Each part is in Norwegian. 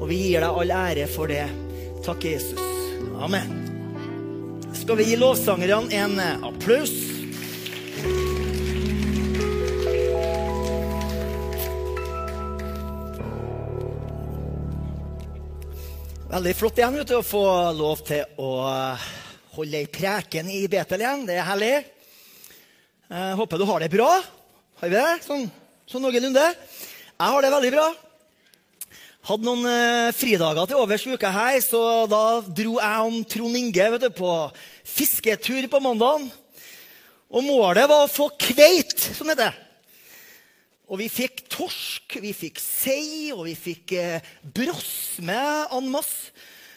Og vi gir deg all ære for det. Takk, Jesus. Amen. Skal vi gi lovsangerne en applaus? Veldig flott igjen vet du, å få lov til å holde ei preken i Betlehem. Det er herlig. Jeg håper du har det bra. Har vi det? Sånn, sånn noenlunde? Jeg har det veldig bra. Hadde noen eh, fridager til overs uka her, så da dro jeg og Trond Inge du, på fisketur på mandagen. Og målet var å få kveit, som det heter. Og vi fikk torsk, vi fikk sei, og vi fikk eh, brosme en masse.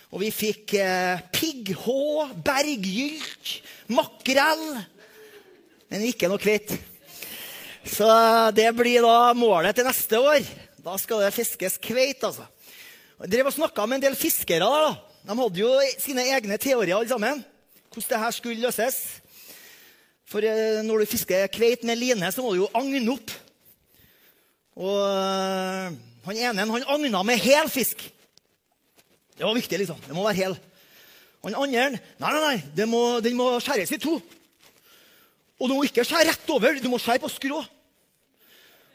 Og vi fikk eh, pigghå, berggylt, makrell. Men ikke noe kvitt. Så det blir da målet til neste år. Da skal det fiskes kveit, altså. Jeg drev og snakka med en del fiskere. der, da. De hadde jo sine egne teorier, alle sammen. Hvordan det her skulle løses. For eh, når du fisker kveit med line, så må du jo agne opp. Og øh, han ene han agna med hel fisk. Det var viktig, liksom. Det må være hel. Han andre nei, nei, nei, må, den må skjæres i to. Og du må ikke skjære rett over, du må skjære på skrå.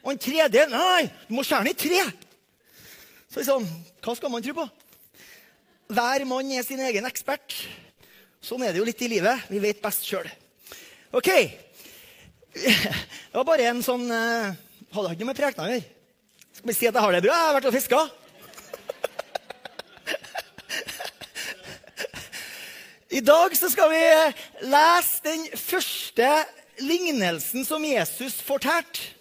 Og en tredje nei, du må skjære den i tre. Så liksom, hva skal man tro på? Hver mann er sin egen ekspert. Sånn er det jo litt i livet. Vi vet best sjøl. OK. Det var bare en sånn uh, Hadde ikke noe med prekena å gjøre. Skal vi si at jeg har det bra? Jeg har vært og fiska. I dag så skal vi lese den første lignelsen som Jesus fortalte.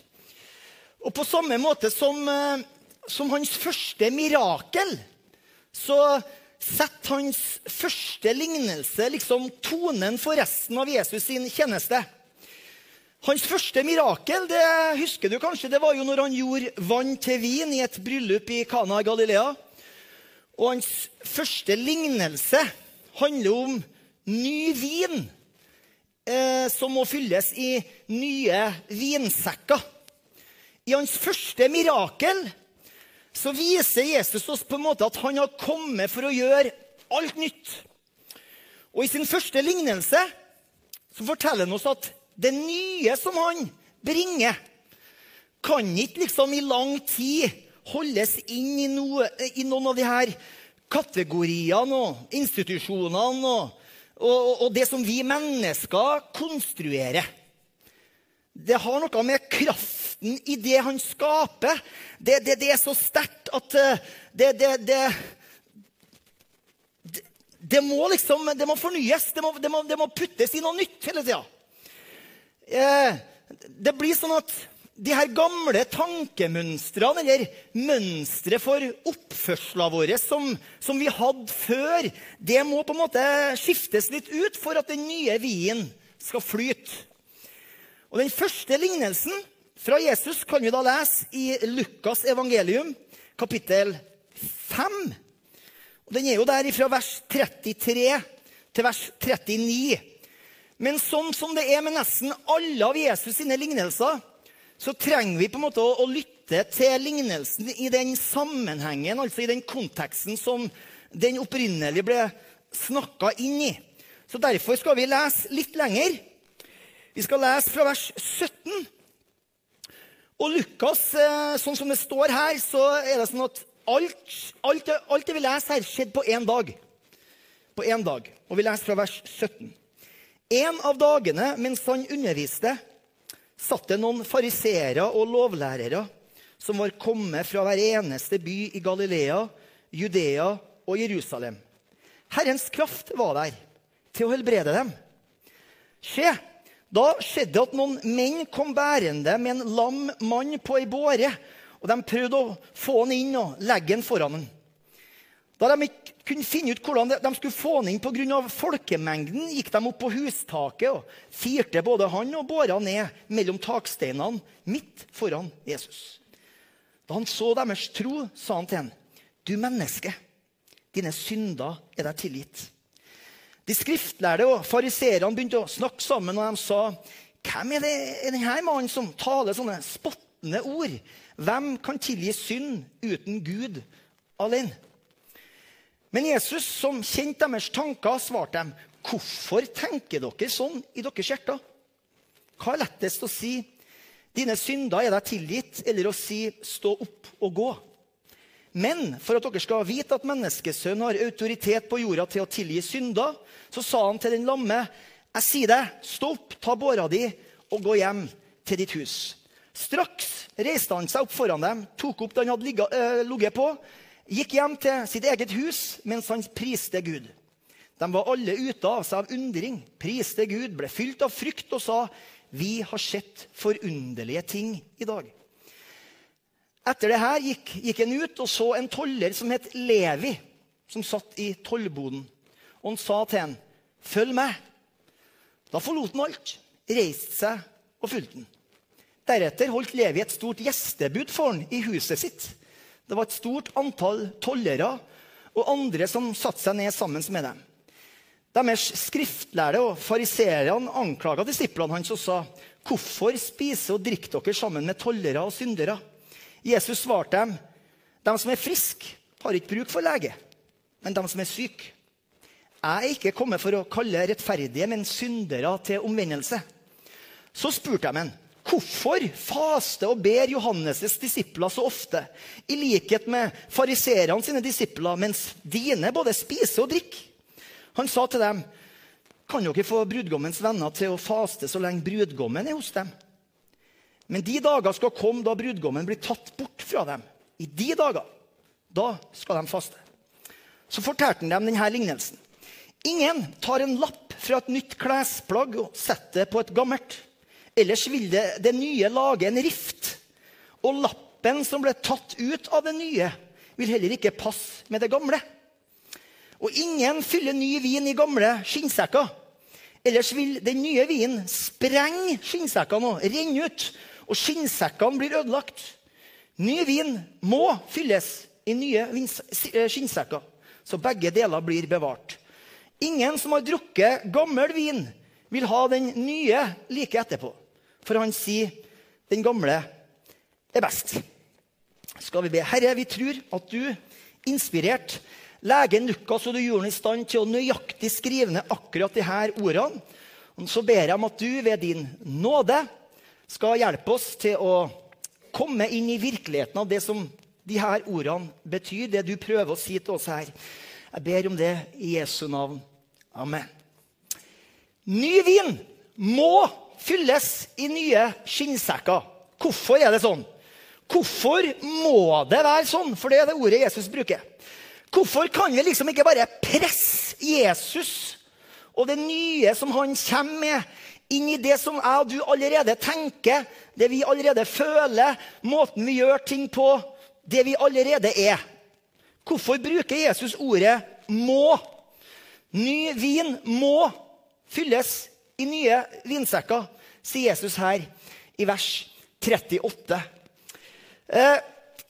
Og på samme måte som, eh, som hans første mirakel, så setter hans første lignelse liksom tonen for resten av Jesus sin tjeneste. Hans første mirakel det husker du kanskje, det var jo når han gjorde vann til vin i et bryllup i Kana i Galilea. Og hans første lignelse handler om ny vin eh, som må fylles i nye vinsekker. I hans første mirakel så viser Jesus oss på en måte at han har kommet for å gjøre alt nytt. Og i sin første lignelse så forteller han oss at det nye som han bringer, kan ikke liksom i lang tid holdes inn i, noe, i noen av de her kategoriene og institusjonene og, og, og det som vi mennesker konstruerer. Det har noe med kraften i det han skaper. Det, det, det er så sterkt at eh, det, det, må liksom det må fornyes. Det må, må, må puttes i noe nytt hele tida. Eh, det blir sånn at de her gamle tankemønstrene, eller mønstre for oppførselen vår som, som, vi hadde før, det må på en måte skiftes litt ut for at den nye vinen skal flyte. Og Den første lignelsen fra Jesus kan vi da lese i Lukas evangelium, kapittel 5. Og Den er jo der fra vers 33 til vers 39. Men sånn som det er med nesten alle av Jesus sine lignelser, så trenger vi på en måte å, lytte til lignelsen i den sammenhengen, altså i den konteksten som den opprinnelig ble snakka inn i. Så Derfor skal vi lese litt lenger vi skal lese fra vers 17. Og Lukas, eh, sånn som det står her, så er det sånn at alt, alt, alt det vi leser her, skjedde på én dag. På én dag. Og vi leser fra vers 17. En av dagene mens han underviste, satt det noen fariseere og lovlærere som var kommet fra hver eneste by i Galilea, Judea og Jerusalem. Herrens kraft var der til å helbrede dem. Se, da skjedde det at noen menn kom bærende med en lam mann på ei båre. Og De prøvde å få han inn og legge han foran han. Da de ikke kunne finne ut hvordan de skulle få han inn pga. folkemengden, gikk de opp på hustaket og firte både han og båra ned mellom taksteinene midt foran Jesus. Da han så deres tro, sa han til ham, 'Du menneske, dine synder er deg tilgitt.' De skriftlærde og fariseerne begynte å snakke sammen, og de sa hvem er, det, er denne mannen som taler sånne spottende ord? Hvem kan tilgi synd uten Gud alene. Men Jesus, som kjente deres tanker, svarte dem, 'Hvorfor tenker dere sånn i deres hjerter?' Hva er lettest å si? 'Dine synder er deg tilgitt', eller å si 'Stå opp og gå'? Men for at dere skal vite at menneskesønnen har autoritet på jorda til å tilgi synder, så sa han til den lamme, 'Jeg sier deg, stå opp, ta båra di og gå hjem til ditt hus.' Straks reiste han seg opp foran dem, tok opp det han hadde øh, ligget på, gikk hjem til sitt eget hus mens han priste Gud. De var alle ute av seg av undring, priste Gud, ble fylt av frykt og sa, 'Vi har sett forunderlige ting i dag.' Etter det her gikk, gikk en ut og så en toller som het Levi, som satt i tollboden. Og han sa til ham, 'Følg meg.' Da forlot han alt, reiste seg og fulgte han. Deretter holdt Levi et stort gjestebud for han i huset sitt. Det var et stort antall tollere og andre som satte seg ned sammen med dem. Deres skriftlærde og fariseerne anklaga disiplene hans og sa, 'Hvorfor spiser og drikker dere sammen med tollere og syndere?' Jesus svarte dem, 'De som er friske, har ikke bruk for lege, men de som er syke.' 'Jeg er ikke kommet for å kalle rettferdige, men syndere til omvendelse.' Så spurte jeg ham, Hvorfor faster og ber Johannes' disipler så ofte, i likhet med fariseerne sine disipler, mens dine både spiser og drikker? Han sa til dem, kan dere få brudgommens venner til å faste så lenge brudgommen er hos dem? Men de dager skal komme da brudgommen blir tatt bort fra dem. I de dager, da skal de faste. Så fortalte han dem denne lignelsen. Ingen tar en lapp fra et nytt klesplagg og setter det på et gammelt. Ellers vil det, det nye lage en rift. Og lappen som ble tatt ut av det nye, vil heller ikke passe med det gamle. Og ingen fyller ny vin i gamle skinnsekker. Ellers vil den nye vinen sprenge skinnsekkene og renne ut, og skinnsekkene blir ødelagt. Ny vin må fylles i nye eh, skinnsekker, så begge deler blir bevart. Ingen som har drukket gammel vin, vil ha den nye like etterpå. For han sier den gamle er best. Skal vi be. Herre, vi tror at du, inspirert legen Lukas, og du gjorde ham i stand til å nøyaktig skrive ned akkurat disse ordene. Og så ber jeg om at du ved din nåde skal hjelpe oss til å komme inn i virkeligheten av det som de her ordene betyr, det du prøver å si til oss her. Jeg ber om det i Jesu navn. Amen. Ny vin må fylles i nye skinnsekker. Hvorfor er det sånn? Hvorfor må det være sånn? For det er det ordet Jesus bruker. Hvorfor kan vi liksom ikke bare presse Jesus og det nye som han kommer med, inn i det som jeg og du allerede tenker, det vi allerede føler, måten vi gjør ting på, det vi allerede er? Hvorfor bruker Jesus ordet 'må'? Ny vin må fylles i nye vinsekker, sier Jesus her i vers 38. Eh,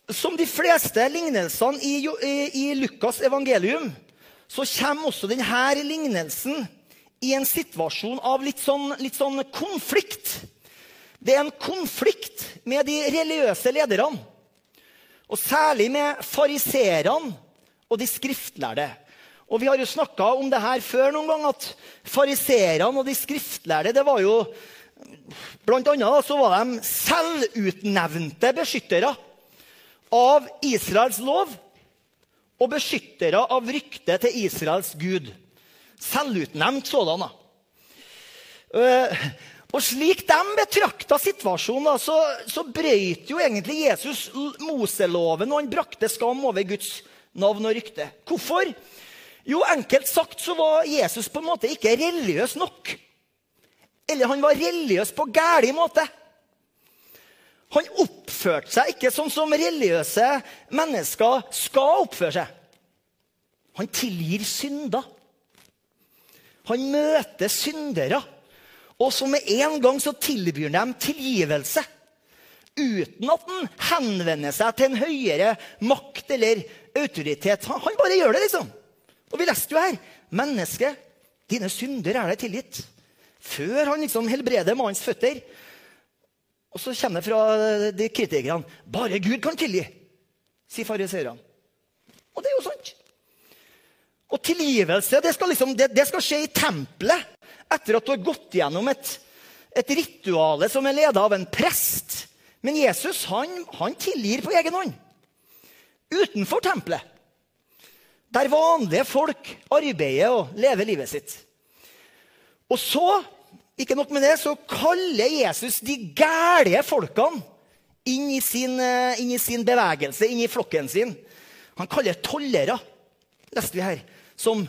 som de fleste lignelsene i, i, i, Lukas' evangelium så kommer også denne lignelsen i en situasjon av litt sånn, litt sånn konflikt. Det er en konflikt med de religiøse lederne. Og særlig med fariserene og de skriftlærde. Og Vi har jo snakka om det her før noen gang, at fariserene og de skriftlærde det var jo, Blant annet så var de selvutnevnte beskyttere av Israels lov og beskyttere av ryktet til Israels gud. Selvutnevnt sådan. Og slik de betrakta situasjonen, så, så brøt jo egentlig Jesus Moseloven, og han brakte skam over Guds navn og rykte. Hvorfor? Jo, enkelt sagt så var Jesus på en måte ikke religiøs nok. Eller han var religiøs på gæren måte. Han oppførte seg ikke sånn som religiøse mennesker skal oppføre seg. Han tilgir synder. Han møter syndere. Og så med en gang så tilbyr han dem tilgivelse. Uten at han henvender seg til en høyere makt eller autoritet. Han bare gjør det, liksom. Og vi leste jo her menneske, dine synder er deg tilgitt. Før han liksom helbreder mannens føtter. Og så kommer det fra de kritikerne. Bare Gud kan tilgi, sier fariseerne. Tilgivelse det skal, liksom, det, det skal skje i tempelet etter at du har gått gjennom et, et rituale som er leda av en prest. Men Jesus han, han tilgir på egen hånd. Utenfor tempelet. Der vanlige folk arbeider og lever livet sitt. Og så, ikke nok med det, så kaller Jesus de gærlige folkene inn i, sin, eh, inn i sin bevegelse, inn i flokken sin. Han kaller tollere, leste vi her, som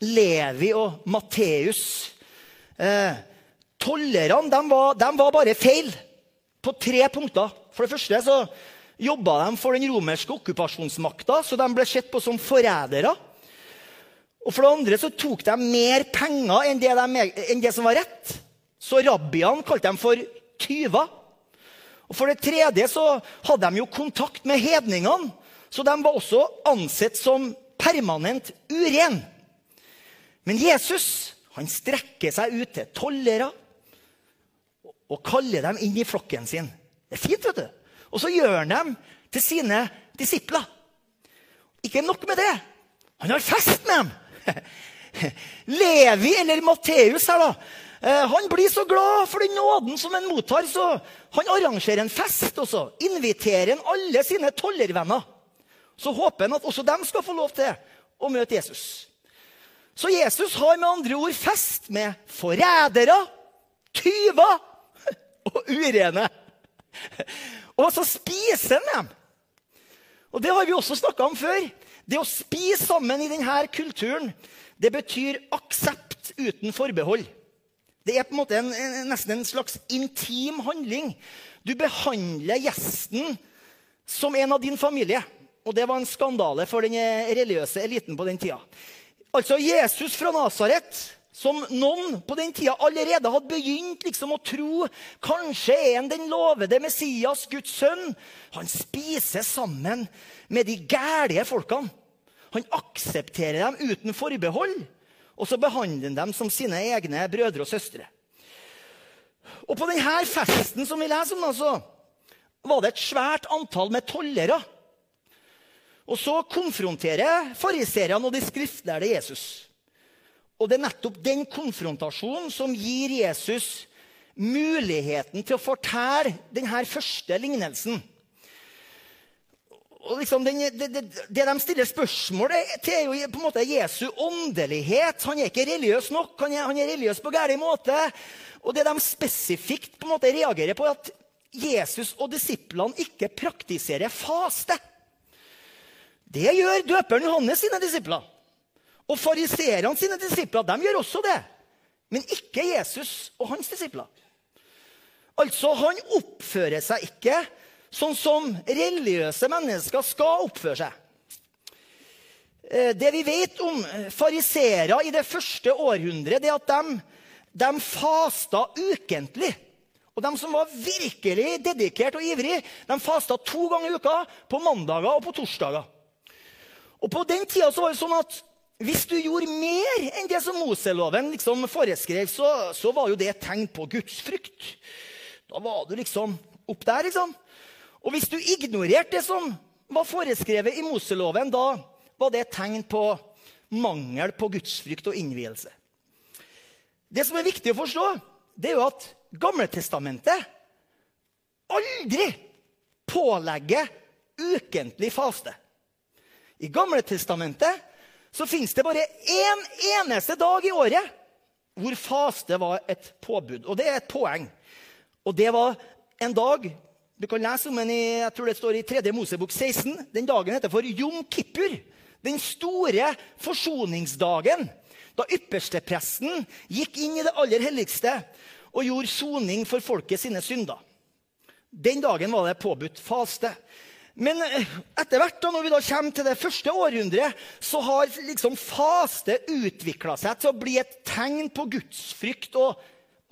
Levi og Matteus. Eh, tollerne de var, var, bare feil på tre punkter. For det første så jobba de for den romerske okkupasjonsmakta, så de ble sett på som forrædere. Og for det andre så tok de mer penger enn det, de, enn det som var rett. Så rabbiene kalte dem for tyver. Og For det tredje så hadde de jo kontakt med hedningene, så de var også ansett som permanent uren. Men Jesus han strekker seg ut til tollere og kaller dem inn i flokken sin. Det er fint, vet du. Og så gjør han dem til sine disipler. Ikke nok med det. Han har fest med dem! Levi, eller Matteus her, da. Eh, han blir så glad for den nåden som han mottar, så han arrangerer en fest. og så Inviterer han alle sine tollervenner. Så håper han at også dem skal få lov til å møte Jesus. Så Jesus har med andre ord fest med forrædere, tyver og urene. Og så spiser han dem. Og det har vi også snakka om før. Det å spise sammen i denne kulturen det betyr aksept uten forbehold. Det er på en måte en, nesten en slags intim handling. Du behandler gjesten som en av din familie. Og det var en skandale for den religiøse eliten på den tida. Altså Jesus fra Nasaret som noen på den tida allerede hadde begynt liksom å tro kanskje er han den lovede Messias, Guds sønn. Han spiser sammen med de gærlige folkene. Han aksepterer dem uten forbehold, og så behandler han dem som sine egne brødre og søstre. Og På denne festen som vi leser om, altså, var det et svært antall med tollere. Og så konfronterer fariseerne og de skriftlærde Jesus. Og det er nettopp den konfrontasjonen som gir Jesus muligheten til å fortelle denne første lignelsen. Liksom den, det, det, det, de stiller spørsmål til, er jo på en måte Jesu åndelighet. Han er ikke religiøs nok. Han er, han er religiøs på gæren måte. Og det de spesifikt på en måte reagerer på, er at Jesus og disiplene ikke praktiserer faste. Det gjør døperen Johannes sine disipler. Og fariseerne sine disipler de gjør også det. Men ikke Jesus og hans disipler. Altså, Han oppfører seg ikke sånn som religiøse mennesker skal oppføre seg. Eh, det vi vet om fariseere i det første århundret, det er at de, de fasta ukentlig. Og de som var virkelig dedikert og ivrig, de fasta to ganger i uka, på mandager og på torsdager. Og På den tida var det sånn at hvis du gjorde mer enn det som Moseloven liksom foreskrev, så, så, var jo det et tegn på gudsfrykt. Da var du liksom opp der, liksom. Og hvis du ignorerte det som var foreskrevet i Moseloven, da var det et tegn på mangel på gudsfrykt og innvielse. Det som er viktig å forstå, det er jo at Gamletestamentet aldri pålegger ukentlig faste. I Gamle Testamentet så fins det bare én eneste dag i året hvor faste var et påbud. Og det er et poeng. Og det var en dag Du kan lese om den i jeg tror det står i 3. Mosebok 16. Den dagen heter for Jom Kippur. Den store forsoningsdagen. Da ypperstepresten gikk inn i det aller helligste og gjorde soning for folket sine synder. Den dagen var det påbudt faste. Men eh, etter hvert, da, når vi da kommer til det første århundret, så har liksom faste utvikla seg til å bli et tegn på gudsfrykt og,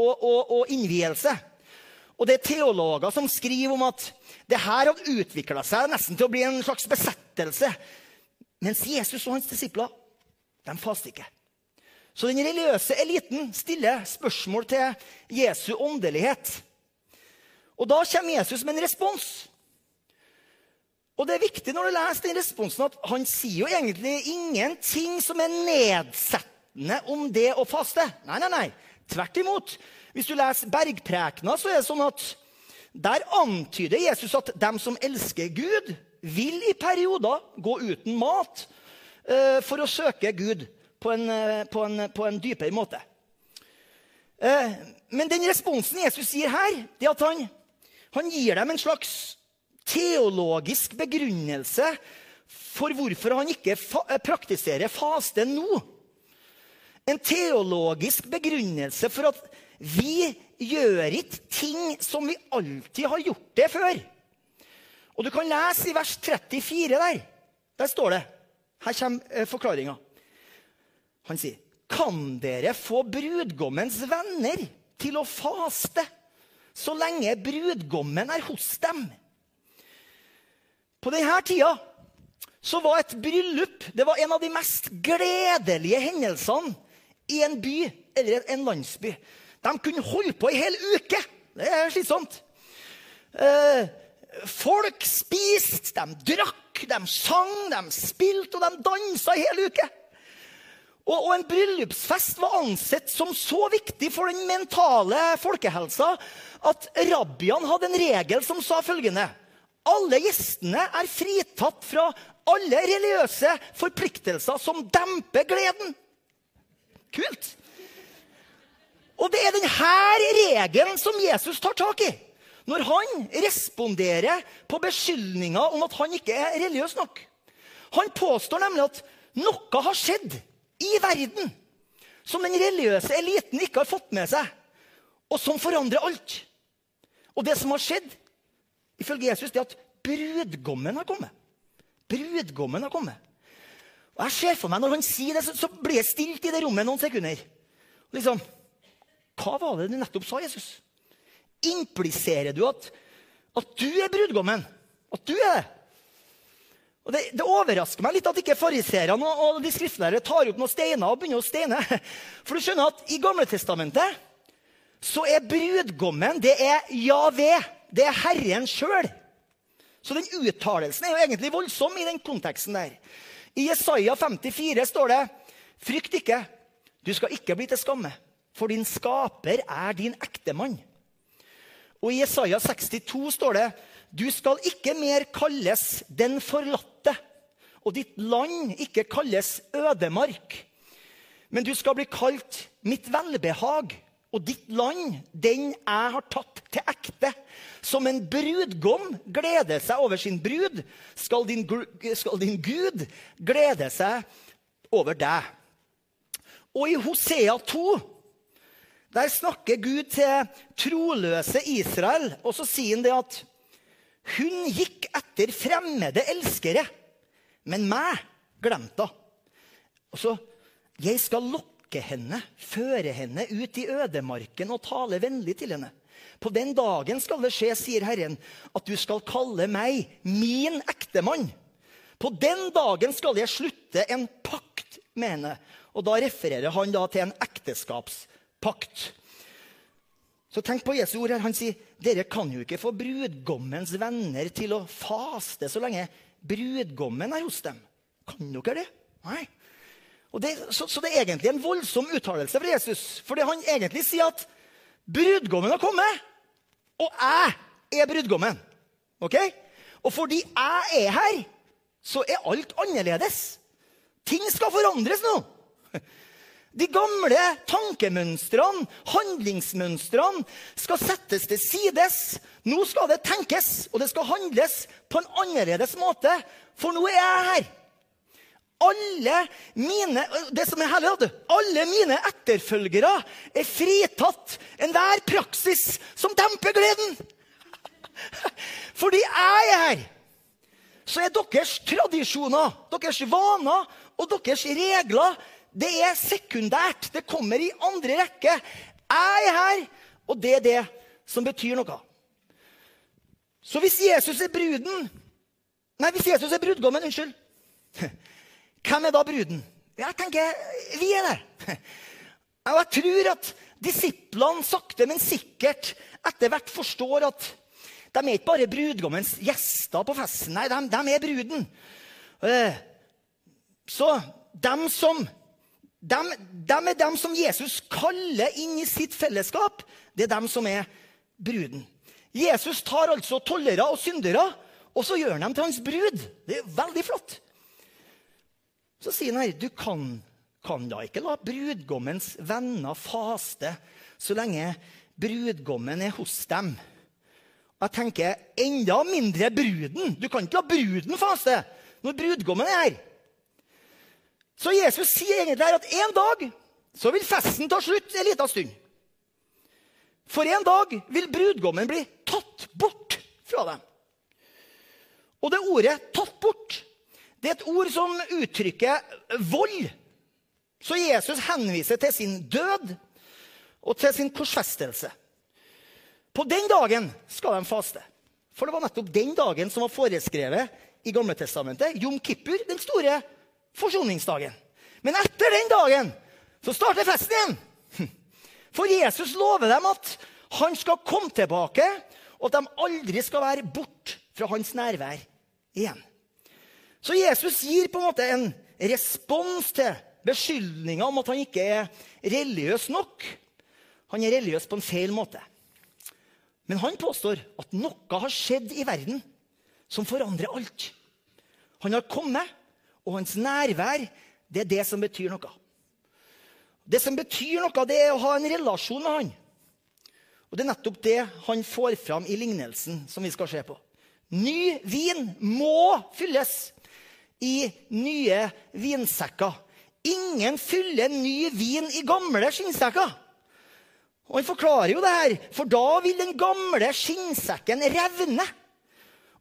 og, og, og innvielse. Og det er teologer som skriver om at det her hadde utvikla seg nesten til å bli en slags besettelse. Mens Jesus og hans disipler de faster ikke. Så den religiøse eliten stiller spørsmål til Jesu åndelighet. Og da kommer Jesus med en respons. Og det er viktig når du leser den responsen at han sier jo egentlig ingenting som er nedsettende om det å faste. Nei, nei, nei. Tvert imot. Hvis du leser Bergprekena, så er det sånn at der antyder Jesus at dem som elsker Gud, vil i perioder gå uten mat uh, for å søke Gud på en, uh, på en, på en dypere måte. Uh, men den responsen Jesus gir her, det er at han, han gir dem en slags teologisk begrunnelse for hvorfor han ikke fa praktiserer faste nå. En teologisk begrunnelse for at vi gjør ikke ting som vi alltid har gjort det før. Og Du kan lese i vers 34 der. Der står det. Her kommer eh, forklaringa. Han sier, 'Kan dere få brudgommens venner til å faste så lenge brudgommen er hos dem?' På denne tida så var et bryllup det var en av de mest gledelige hendelsene i en by eller en landsby. De kunne holde på ei hel uke. Det er slitsomt. Eh, folk spiste, de drakk, de sang, de spilte og de dansa ei hel uke. Og, og, en bryllupsfest var ansett som så viktig for den mentale folkehelsa at rabbiene hadde en regel som sa følgende alle gjestene er fritatt fra alle religiøse forpliktelser som demper gleden. Kult! Og det er denne regelen som Jesus tar tak i når han responderer på beskyldninger om at han ikke er religiøs nok. Han påstår nemlig at noe har skjedd i verden som den religiøse eliten ikke har fått med seg, og som forandrer alt. Og det som har skjedd, ifølge Jesus, det at brudgommen har kommet. Brudgommen har kommet. Og jeg ser for meg, Når han sier det, så, så blir jeg stilt i det rommet noen sekunder. Liksom, Hva var det du nettopp sa, Jesus? Impliserer du at, at du er brudgommen? At du er det? Og det, det, overrasker meg litt at ikke fariseerne og, og de skriftlærere tar opp noen steiner og begynner å steine. For du skjønner at i Gamle Testamentet så er brudgommen det er Javé. Det er Herren sjøl. Så den uttalelsen er jo egentlig voldsom i den konteksten der. I Jesaja 54 står det Frykt ikke, du skal ikke bli til skamme, for din skaper er din ektemann. Og i Jesaja 62 står det Du skal ikke mer kalles den forlatte, og ditt land ikke kalles ødemark. Men du skal bli kalt mitt velbehag og ditt land, den jeg har tatt til ekte. Som en brudgom gleder seg over sin brud, skal din, skal din Gud glede seg over deg. Og i Hosea 2 der snakker Gud til troløse Israel, og så sier han det at hun gikk etter fremmede elskere, men meg glemte hun. Og så Jeg skal lokke lokke henne, føre henne ut i ødemarken og tale vennlig til henne. På den dagen skal det skje, sier Herren, at du skal kalle meg min ektemann. På den dagen skal jeg slutte en pakt med henne. Og da refererer han da til en ekteskapspakt. Så tenk på Jesu ord her. Han sier dere kan jo ikke få brudgommens venner til å faste så lenge brudgommen er hos dem. Kan dere det? Nei. Det, så, så, det er egentlig en voldsom uttalelse fra Jesus. For han egentlig sier at brudgommen har kommet, og jeg er brudgommen. Ok? Og fordi jeg er her, så er alt annerledes. Ting skal forandres nå. De gamle tankemønstrene, handlingsmønstrene, skal settes til sides. Nå skal det tenkes, og det skal handles på en annerledes måte. For nå er jeg her alle mine det som er herlig, alle mine etterfølgere er fritatt enhver praksis som demper gleden. Fordi jeg er her, så er deres tradisjoner, deres vaner og deres regler det er sekundært. Det kommer i andre rekke. Jeg er her, og det er det som betyr noe. Så hvis Jesus er bruden Nei, hvis Jesus er brudgommen, unnskyld hvem er da bruden? Jeg tenker, vi er det. Og jeg tror at disiplene sakte, men sikkert etter hvert forstår at De er ikke bare brudgommens gjester på festen. Nei, de, de er bruden. Eh, så dem som dem, dem, er dem som Jesus kaller inn i sitt fellesskap. Det er dem som er bruden. Jesus tar altså tollere og syndere, og så gjør han dem til hans brud. Det er veldig flott. Så sier han her du kan, kan da ikke la brudgommens venner faste så lenge brudgommen er hos dem. Jeg tenker enda mindre bruden. Du kan ikke la bruden faste når brudgommen er her. Så Jesus sier egentlig her at en dag så vil festen ta slutt en liten stund. For en dag vil brudgommen bli tatt bort fra dem. Og det ordet 'tatt bort' det er et ord som uttrykker vold. Så Jesus henviser til sin død og til sin korsfestelse. På den dagen skal de faste. For det var nettopp den dagen som var foreskrevet i Gamle Testamentet. Jom Kippur, den store forsoningsdagen. Men etter den dagen så starter festen igjen. For Jesus lover dem at han skal komme tilbake, og at de aldri skal være borte fra hans nærvær igjen. Så Jesus gir på en måte en respons til beskyldninga om at han ikke er religiøs nok. Han er religiøs på en feil måte. Men han påstår at noe har skjedd i verden som forandrer alt. Han har kommet, og hans nærvær det er det som betyr noe. Det som betyr noe, det er å ha en relasjon med han. Og Det er nettopp det han får fram i lignelsen som vi skal se på. Ny vin må fylles i nye vinsekker. Ingen fyller ny vin i gamle skinnsekker. Og Han forklarer jo det her, for da vil den gamle skinnsekken revne.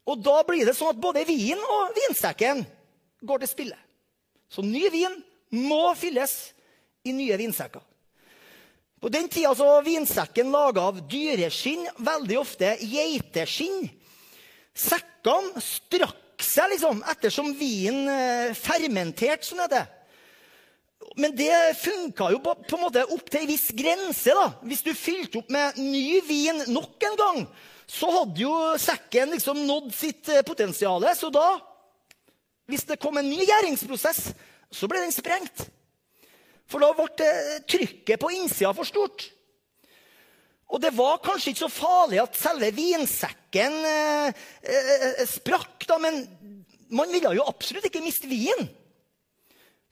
Og da blir det sånn at både vin og vinsekken går til spille. Så ny vin må fylles i nye vinsekker. På den tida var vinsekken laga av dyreskinn, veldig ofte geiteskinn. Sekkene strakk seg liksom ettersom vinen eh, fermenterte, som det heter. Men det funka jo på, på, en måte opp til en viss grense. da. Hvis du fylte opp med ny vin nok en gang, så hadde jo sekken liksom nådd sitt eh, potensial. Så da, hvis det kom en ny gjæringsprosess, så ble den sprengt. For da ble trykket på innsida for stort. Og det var kanskje ikke så farlig at selve vinsekken eh, eh, sprakk, da, men man ville jo absolutt ikke miste vinen.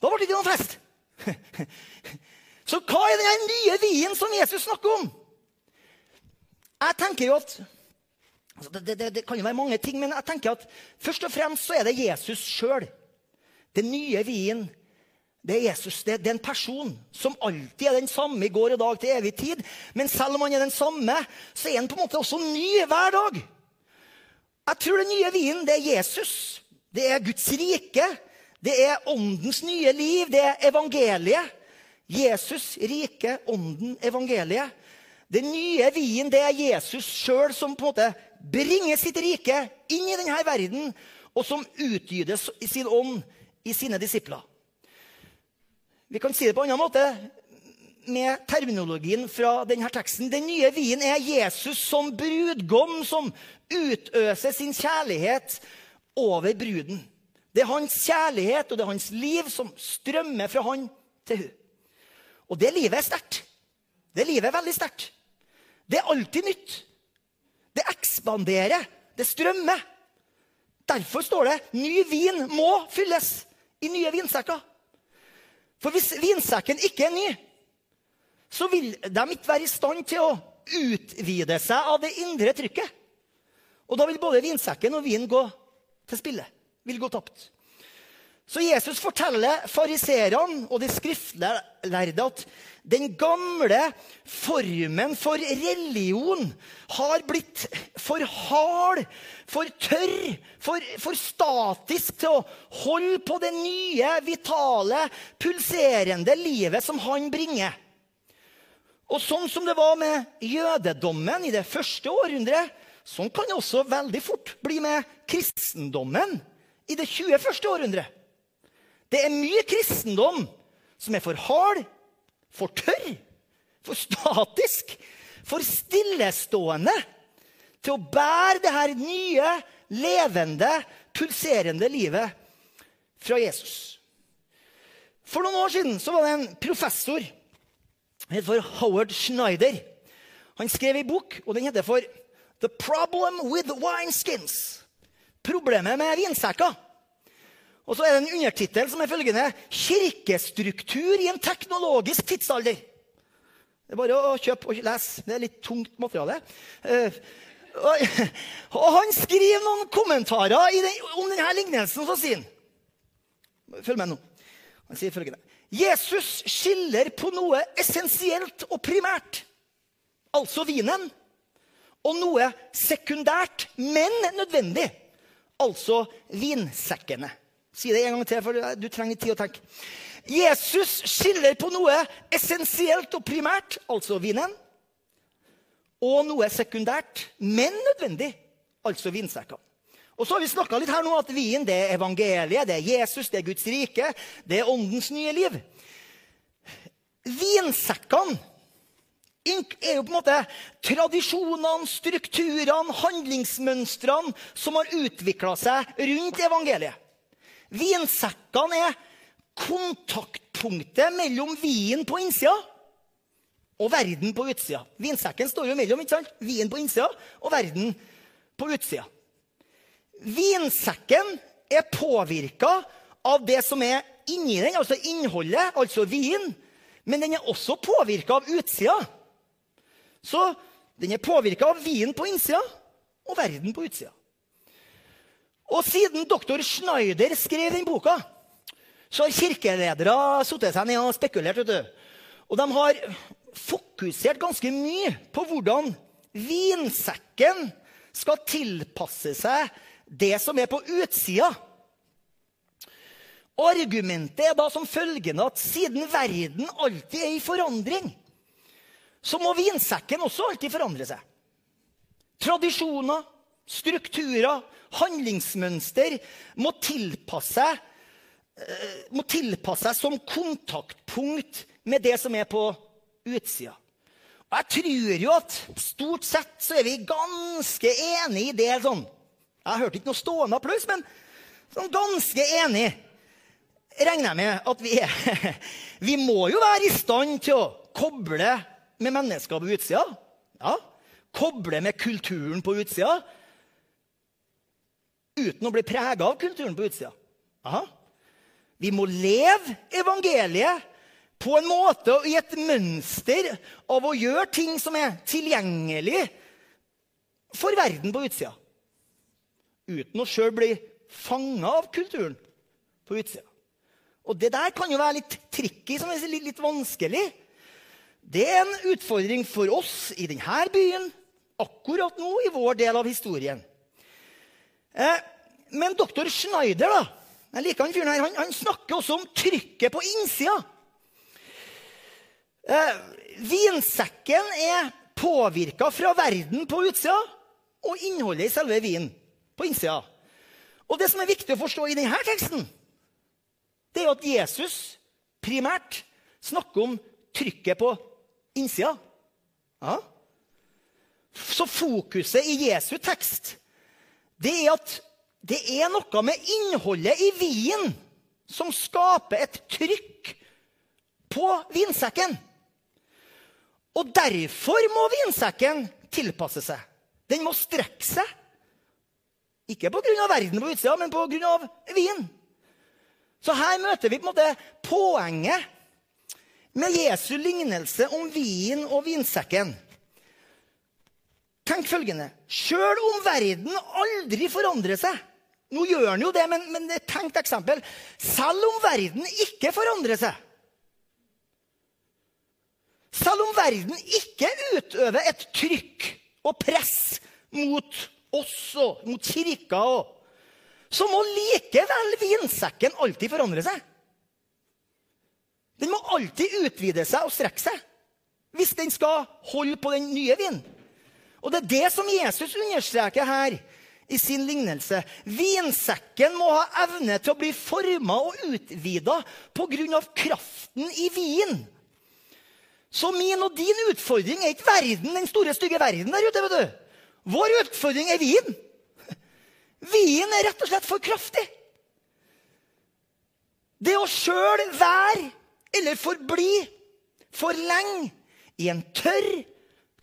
Da ble det ikke noen fest. så hva er den nye vinen som Jesus snakker om? Jeg tenker jo at altså det, det, det, kan jo være mange ting, men jeg tenker at først og fremst så er det Jesus sjøl. Den nye vinen det er Jesus. Det, er en person som alltid er den samme i går og dag til evig tid. Men selv om han er den samme, så er han på en måte også ny hver dag. Jeg tror den nye vinen, det er Jesus. Det er Guds rike. Det er åndens nye liv. Det er evangeliet. Jesus, rike, ånden, evangeliet. Den nye vinen, det er Jesus sjøl som på en måte bringer sitt rike inn i denne verden, og som utgyter sin ånd i sine disipler. Vi kan si det på en annen måte med terminologien fra denne teksten. Den nye vinen er Jesus som brudgom som utøser sin kjærlighet over bruden. Det er hans kjærlighet og det er hans liv som strømmer fra han til hun. Og det livet er sterkt. Det livet er veldig sterkt. Det er alltid nytt. Det ekspanderer. Det strømmer. Derfor står det 'ny vin må fylles' i nye vinsekker. For hvis vinsekken ikke er ny, så vil de ikke være i stand til å utvide seg av det indre trykket. Og da vil både vinsekken og vinen gå til spille. Vil gå tapt. Så Jesus forteller fariseerne og de skriftlærde at den gamle formen for religion har blitt for hard, for tørr, for, for, statisk til å holde på det nye, vitale, pulserende livet som han bringer. Og sånn som det var med jødedommen i det første århundret, sånn kan det også veldig fort bli med kristendommen i det 21. århundret. Det er mye kristendom som er for hard, for tørr, for statisk, for stillestående til å bære det her nye, levende, pulserende livet fra Jesus. For noen år siden så var det en professor han het for Howard Schneider. Han skrev en bok, og den heter for The Problem with Wineskins. Problemet med vinsekker. Og så er det en undertittel som er følgende Kirkestruktur i en teknologisk tidsalder. Det er bare å kjøpe og lese. Det er litt tungt materiale. Eh, og han skriver noen kommentarer den, om denne lignelsen, så sier han Følg med nå. Han sier følgende Jesus skiller på noe essensielt og primært, altså vinen, og noe sekundært, men nødvendig, altså vinsekkene. Si det en gang til, for du trenger tid å tenke. Jesus skiller på noe essensielt og primært, altså vinen, og noe sekundært, men nødvendig, altså vinsekkene. Og så har vi snakka litt her nå at vin det er evangeliet, det er Jesus, det er Guds rike, det er åndens nye liv. Vinsekkene er jo på en måte tradisjonene, strukturene, handlingsmønstrene som har utvikla seg rundt evangeliet. Vinsekkene er kontaktpunktet mellom vinen på innsida og verden på utsida. Vinsekken står jo mellom ikke sant? vinen på innsida og verden på utsida. Vinsekken er påvirka av det som er inni den, altså innholdet, altså vin. Men den er også påvirka av utsida. Så den er påvirka av vinen på innsida og verden på utsida. Og siden doktor Schneider skrev den boka, så har kirkeledere satt seg ned og spekulert. vet du. Og de har fokusert ganske mye på hvordan vinsekken skal tilpasse seg det som er på utsida. Argumentet er da som følgende at siden verden alltid er i forandring, så må vinsekken også alltid forandre seg. Tradisjoner, strukturer, handlingsmønster må tilpasse, eh, må tilpasse seg som kontaktpunkt med det som er på utsida. Og jeg tror jo at stort sett så er vi ganske enige i det sånn jeg hørte ikke noe stående applaus, men sånn ganske enig regner jeg med at vi er. Vi må jo være i stand til å koble med mennesker på utsida. Ja. Koble med kulturen på utsida uten å bli prega av kulturen på utsida. Aha. Vi må leve evangeliet på en måte og i et mønster av å gjøre ting som er tilgjengelig for verden på utsida uten å sjøl bli fanga av kulturen på utsida. Og det der kan jo være litt tricky, som er litt, litt vanskelig. Det er en utfordring for oss i denne byen akkurat nå i vår del av historien. Eh, men doktor Schneider da, jeg liker han fyren her, han, han, snakker også om trykket på innsida. Eh, vinsekken er påvirka fra verden på utsida og innholdet i selve vinen på innsida. Og det som er viktig å forstå i denne teksten, det er at Jesus primært snakker om trykket på innsida. Ja. Så fokuset i Jesu tekst det er at det er noe med innholdet i vinen som skaper et trykk på vinsekken. Og derfor må vinsekken tilpasse seg. Den må strekke seg ikke pga. verden på utsida, men pga. vinen. Så her møter vi på en måte poenget med Jesu lignelse om vin og vinsekken. Tenk følgende Sjøl om verden aldri forandrer seg Nå gjør den jo det, men, men et tenkt eksempel. Selv om verden ikke forandrer seg Selv om verden ikke utøver et trykk og press mot oss og mot kirka, og, så må likevel vinsekken alltid forandre seg. Den må alltid utvide seg og strekke seg hvis den skal holde på den nye vinen. Og det er det som Jesus understreker her i sin lignelse. Vinsekken må ha evne til å bli forma og utvida pga. kraften i vinen. Så min og din utfordring er ikke verden, den store, stygge verden der ute. vet du. Vår utfordring er vin. Vin er rett og slett for kraftig. Det å sjøl være eller forbli for lenge i en tørr,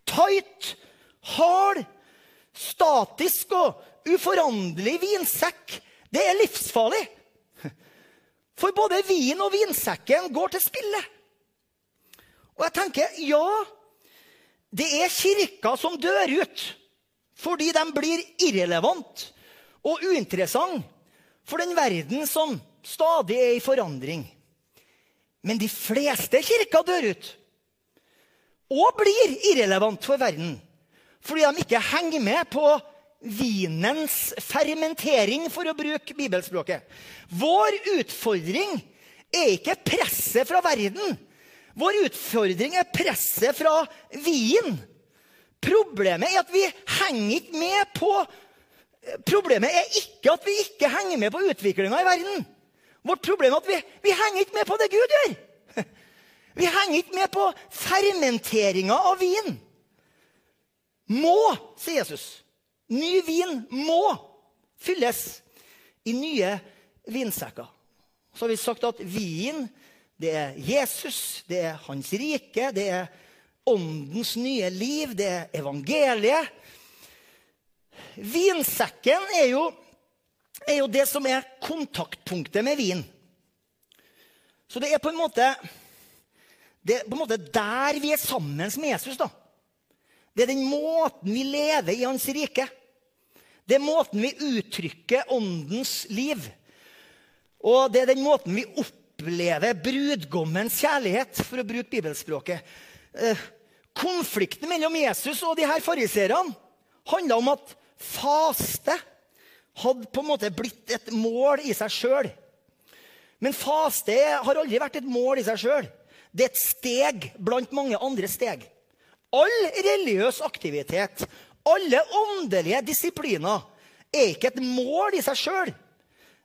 tight, hard, statisk og uforanderlig vinsekk, det er livsfarlig. For både vin og vinsekken går til spille. Og jeg tenker, ja, det er kirka som dør ut fordi de blir irrelevant og uinteressant for den verden som stadig er i forandring. Men de fleste kirker dør ut og blir irrelevant for verden fordi de ikke henger med på vinens fermentering, for å bruke bibelspråket. Vår utfordring er ikke presset fra verden. Vår utfordring er presset fra vin. Problemet er at vi henger ikke med på Problemet er ikke at vi ikke henger med på utviklinga i verden. Vårt problem er at vi, vi henger ikke med på det Gud gjør. Vi henger ikke med på fermenteringa av vin. Må, sier Jesus. Ny vin må fylles i nye vinsekker. Så har vi sagt at vin det er Jesus, det er hans rike, det er åndens nye liv, det er evangeliet. Vinsekken er jo, er jo det som er kontaktpunktet med vin. Så det er på en måte det er på en måte der vi er sammen med Jesus. da. Det er den måten vi lever i hans rike. Det er måten vi uttrykker åndens liv. Og det er den måten vi opplever brudgommens kjærlighet, for å bruke bibelspråket. Eh, konflikten mellom Jesus og de her fariseerne handla om at faste hadde på en måte blitt et mål i seg sjøl. Men faste har aldri vært et mål i seg sjøl. Det er et steg blant mange andre steg. All religiøs aktivitet, alle åndelige disipliner, er ikke et mål i seg sjøl.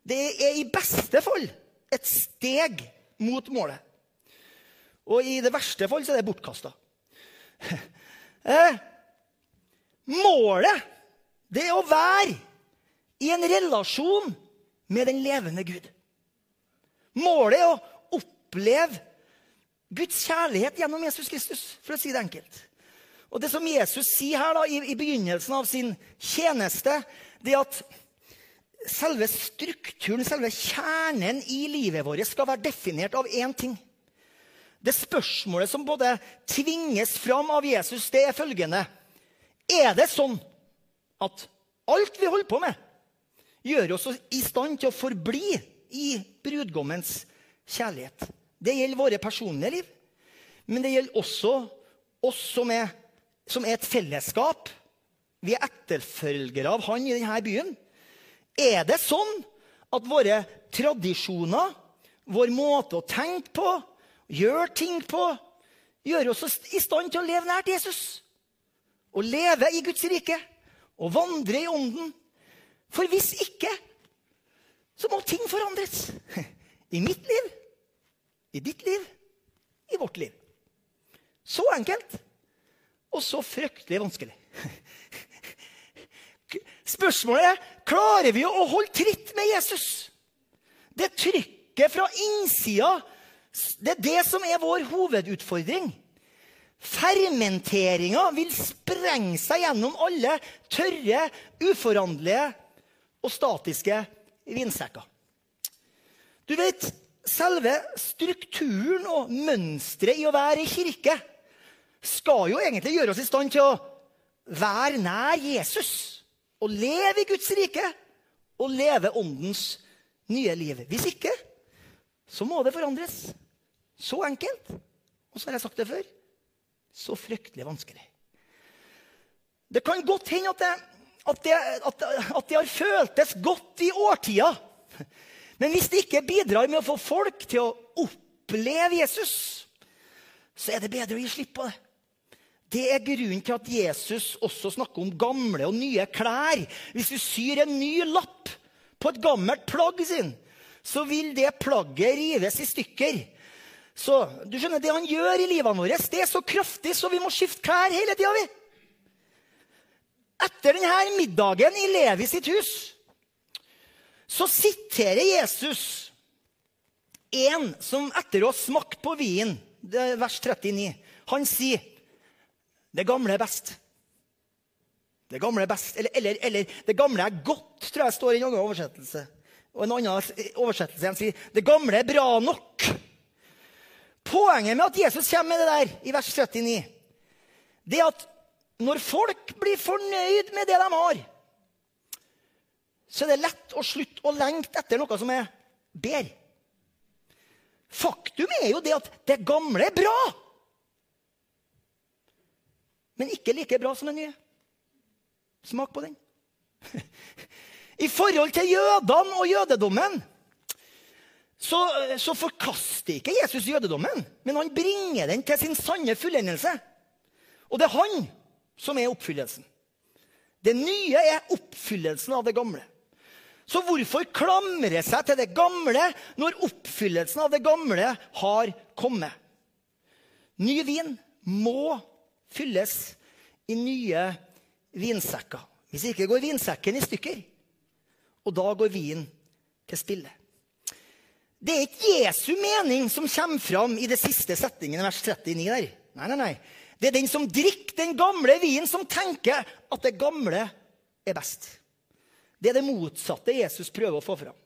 Det er i beste fall et steg mot målet. Og i det verste fall så er det bortkasta. Eh, målet, det er å være i en relasjon med den levende Gud. Målet er å oppleve Guds kjærlighet gjennom Jesus Kristus, for å si det enkelt. Og Det som Jesus sier her da, i, i begynnelsen av sin tjeneste, det er at selve strukturen, selve kjernen i livet vårt skal være definert av én ting. Det spørsmålet som både tvinges fram av Jesus, det er følgende Er det sånn at alt vi holder på med, gjør oss i stand til å forbli i brudgommens kjærlighet? Det gjelder våre personlige liv, men det gjelder også oss som er, som er et fellesskap. Vi er etterfølgere av han i denne byen. Er det sånn at våre tradisjoner, vår måte å tenke på, gjøre ting på, gjør oss i stand til å leve nært Jesus? Å leve i Guds rike og vandre i ånden? For hvis ikke, så må ting forandres. I mitt liv i ditt liv, i vårt liv. Så enkelt og så fryktelig vanskelig. Spørsmålet er klarer vi å holde tritt med Jesus. Det trykket fra innsida, det er det som er vår hovedutfordring. Fermenteringa vil sprenge seg gjennom alle tørre, uforanderlige og statiske vinsekker. Du vet, selve strukturen og mønsteret i å være i kirke skal jo egentlig gjøre oss i stand til å være nær Jesus. Og leve i Guds rike og leve åndens nye liv. Hvis ikke, så må det forandres. Så enkelt. Og så har jeg sagt det før så fryktelig vanskelig. Det kan godt hende at det, at det, at, at det har føltes godt i årtier. Men hvis det ikke bidrar med å få folk til å oppleve Jesus, så er det bedre å gi slipp på det. Det er grunnen til at Jesus også snakker om gamle og nye klær. Hvis du syr en ny lapp på et gammelt plagg sin, så vil det plagget rives i stykker. Så du skjønner, Det han gjør i livet vårt, det er så kraftig, så vi må skifte klær hele tida. Etter denne middagen i Levi sitt hus så siterer Jesus en som etter å ha smakt på vinen, er vers 39, han sier det gamle er best. Det gamle er best. Eller, eller, eller det gamle er godt, tror jeg står i en annen oversettelse. Og en annen oversettelse han sier det gamle er bra nok. Poenget med at Jesus kommer med det der i vers 39, det er at når folk blir fornøyd med det de har, så er det lett å slutte å lengte etter noe som er bedre. Faktum er jo det at det gamle er bra, men ikke like bra som det nye. Smak på den. I forhold til jødene og jødedommen så, så, forkaster ikke Jesus jødedommen, men han bringer den til sin sanne fullendelse. Og det er han som er oppfyllelsen. Det nye er oppfyllelsen av det gamle. Så hvorfor klamre seg til det gamle når oppfyllelsen av det gamle har kommet? Ny vin må fylles i nye vinsekker. Hvis ikke går vinsekken i stykker. Og da går vinen til spille. Det er ikke Jesu mening som kommer fram i det siste setningen i vers 39 der. Nei, nei, nei. Det er den som drikker den gamle vinen, som tenker at det gamle er best. Det er det motsatte Jesus prøver å få fram.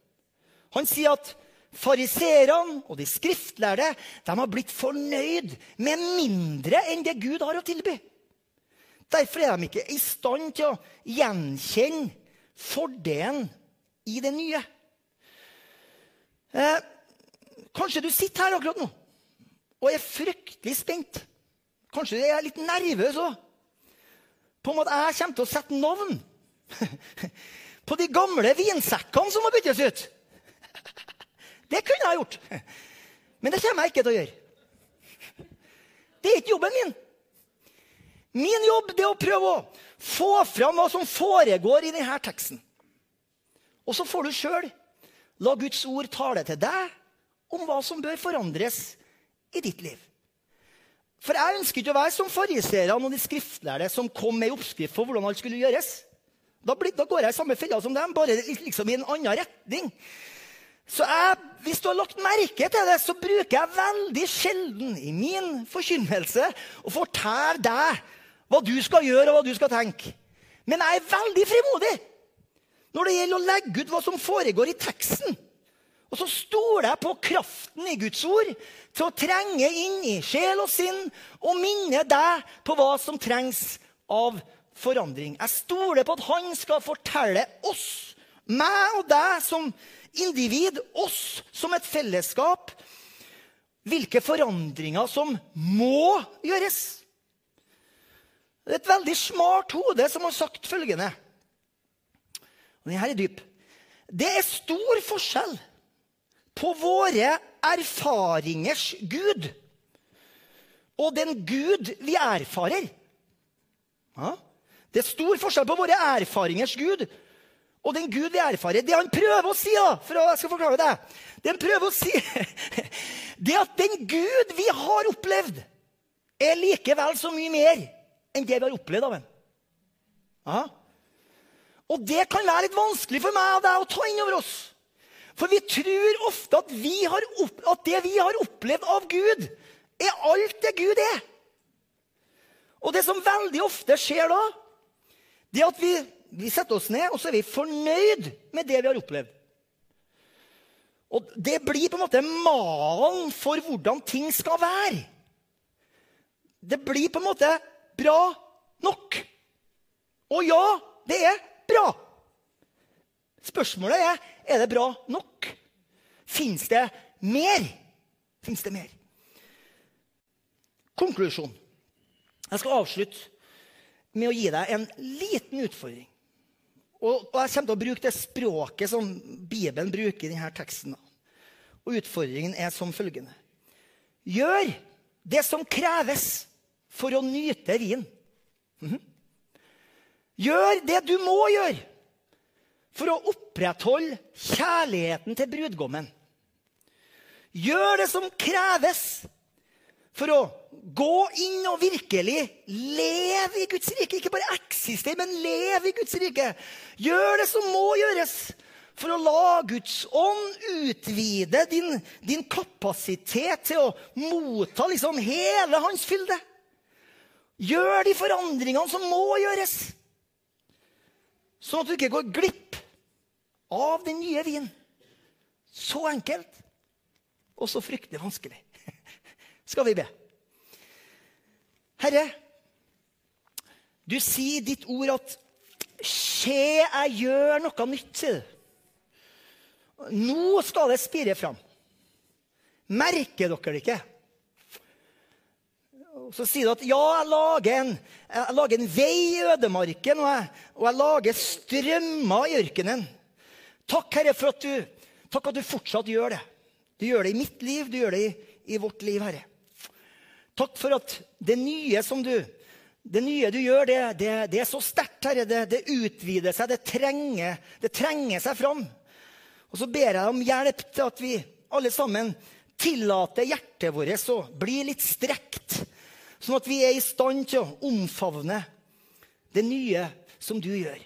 Han sier at fariserene og de skriftlærde de har blitt fornøyd med mindre enn det Gud har å tilby. Derfor er de ikke i stand til å gjenkjenne fordelen i det nye. Eh, kanskje du sitter her akkurat nå og er fryktelig spent. Kanskje jeg er litt nervøs òg. På en måte jeg kommer til å sette navn på de gamle vinsekkene som må byttes ut. Det kunne jeg gjort. Men det kommer jeg ikke til å gjøre. Det er ikke jobben min. Min jobb er å prøve å få fram hva som foregår i denne teksten. Og så får du sjøl la Guds ord tale til deg om hva som bør forandres i ditt liv. For jeg ønsker ikke å være som fariseerne og de skriftlærde som kom med oppskrift for hvordan alt skulle gjøres. Da, blir, da går jeg i samme fella som dem, bare liksom i en annen retning. Så jeg, Hvis du har lagt merke til det, så bruker jeg veldig sjelden i min forkynnelse å fortelle deg hva du skal gjøre og hva du skal tenke. Men jeg er veldig frimodig når det gjelder å legge ut hva som foregår i teksten. Og så stoler jeg på kraften i Guds ord til å trenge inn i sjel og sinn og minne deg på hva som trengs av forandring. Jeg stoler på at han skal fortelle oss, meg og deg som individ, oss som et fellesskap, hvilke forandringer som må gjøres. Det er et veldig smart hode som har sagt følgende og den her er dyp. Det er stor forskjell på våre erfaringers Gud og den Gud vi erfarer. Ja? Det er stor forskjell på våre erfaringers Gud og den Gud vi erfarer. Det han prøver å si, da, for jeg skal forklare det, det han prøver å si, det at den Gud vi har opplevd, er likevel så mye mer enn det vi har opplevd av ham. Ja? Og det kan være litt vanskelig for meg og deg å ta inn over oss. For vi tror ofte at, at, det vi har opplevd av Gud, er alt det Gud er. Og det som veldig ofte skjer da, det er at vi, vi setter oss ned og så er vi fornøyd med det vi har opplevd. Og det blir på en måte malen for hvordan ting skal være. Det blir på en måte bra nok. Og ja, det er bra. Spørsmålet er er det bra nok. Fins det mer? Fins det mer? Konklusjon. Jeg skal avslutte med å gi deg en liten utfordring. Og, jeg kommer til å bruke det språket som Bibelen bruker i denne teksten. Og utfordringen er som følgende. Gjør det som kreves for å nyte vin. Mm -hmm. Gjør det du må gjøre for å opprettholde kjærligheten til brudgommen. Gjør det som kreves for å gå inn og virkelig leve i Guds rike. Ikke bare eksistere, men leve i Guds rike. Gjør det som må gjøres for å la Guds ånd utvide din, din kapasitet til å motta liksom hele hans fylde. Gjør de forandringene som må gjøres, sånn at du ikke går glipp av den nye vinen. Så enkelt og så fryktelig vanskelig. Skal vi be? Herre, du sier i ditt ord at Skje, jeg gjør noe nytt, sier du. Nå skal det spire fram. Merker dere det ikke? Så sier du at ja, jeg lager en, jeg lager en vei i ødemarken, og jeg, og jeg lager strømmer i ørkenen. Takk, Herre, for at du, takk at du fortsatt gjør det. Du gjør det i mitt liv, du gjør det i, i vårt liv, Herre. Takk for at det nye som du det nye du gjør, det, det, det er så sterkt, Herre. Det, det, utvider seg, det trenger, det trenger seg fram. Og så ber jeg om hjelp til at vi alle sammen tillater hjertet vårt å bli litt strekt. Sånn at vi er i stand til å omfavne det nye som du gjør.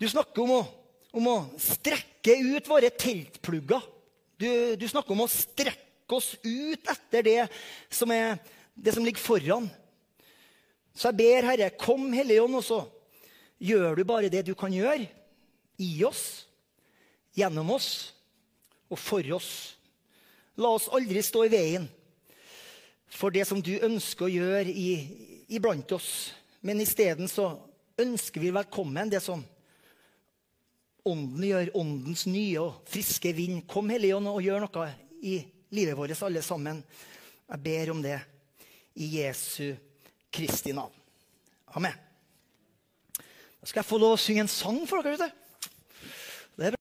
Du snakker om å, om å strekke ut våre teltplugger. Du, du, snakker om å strekke oss ut etter det som, er, det som ligger foran. Så jeg ber, Herre, kom, Hellige Ånd, og så gjør du bare det du kan gjøre. I oss, gjennom oss og for oss. La oss aldri stå i veien for det som du ønsker å gjøre iblant oss. Men isteden så ønsker vi velkommen det som Ånden gjør, åndens nye og friske vind. Kom, Hellige Ånd, og gjør noe i livet vårt, alle sammen. Jeg ber om det i Jesu Kristi navn. Amen. Da skal jeg få lov å synge en sang for dere. ute.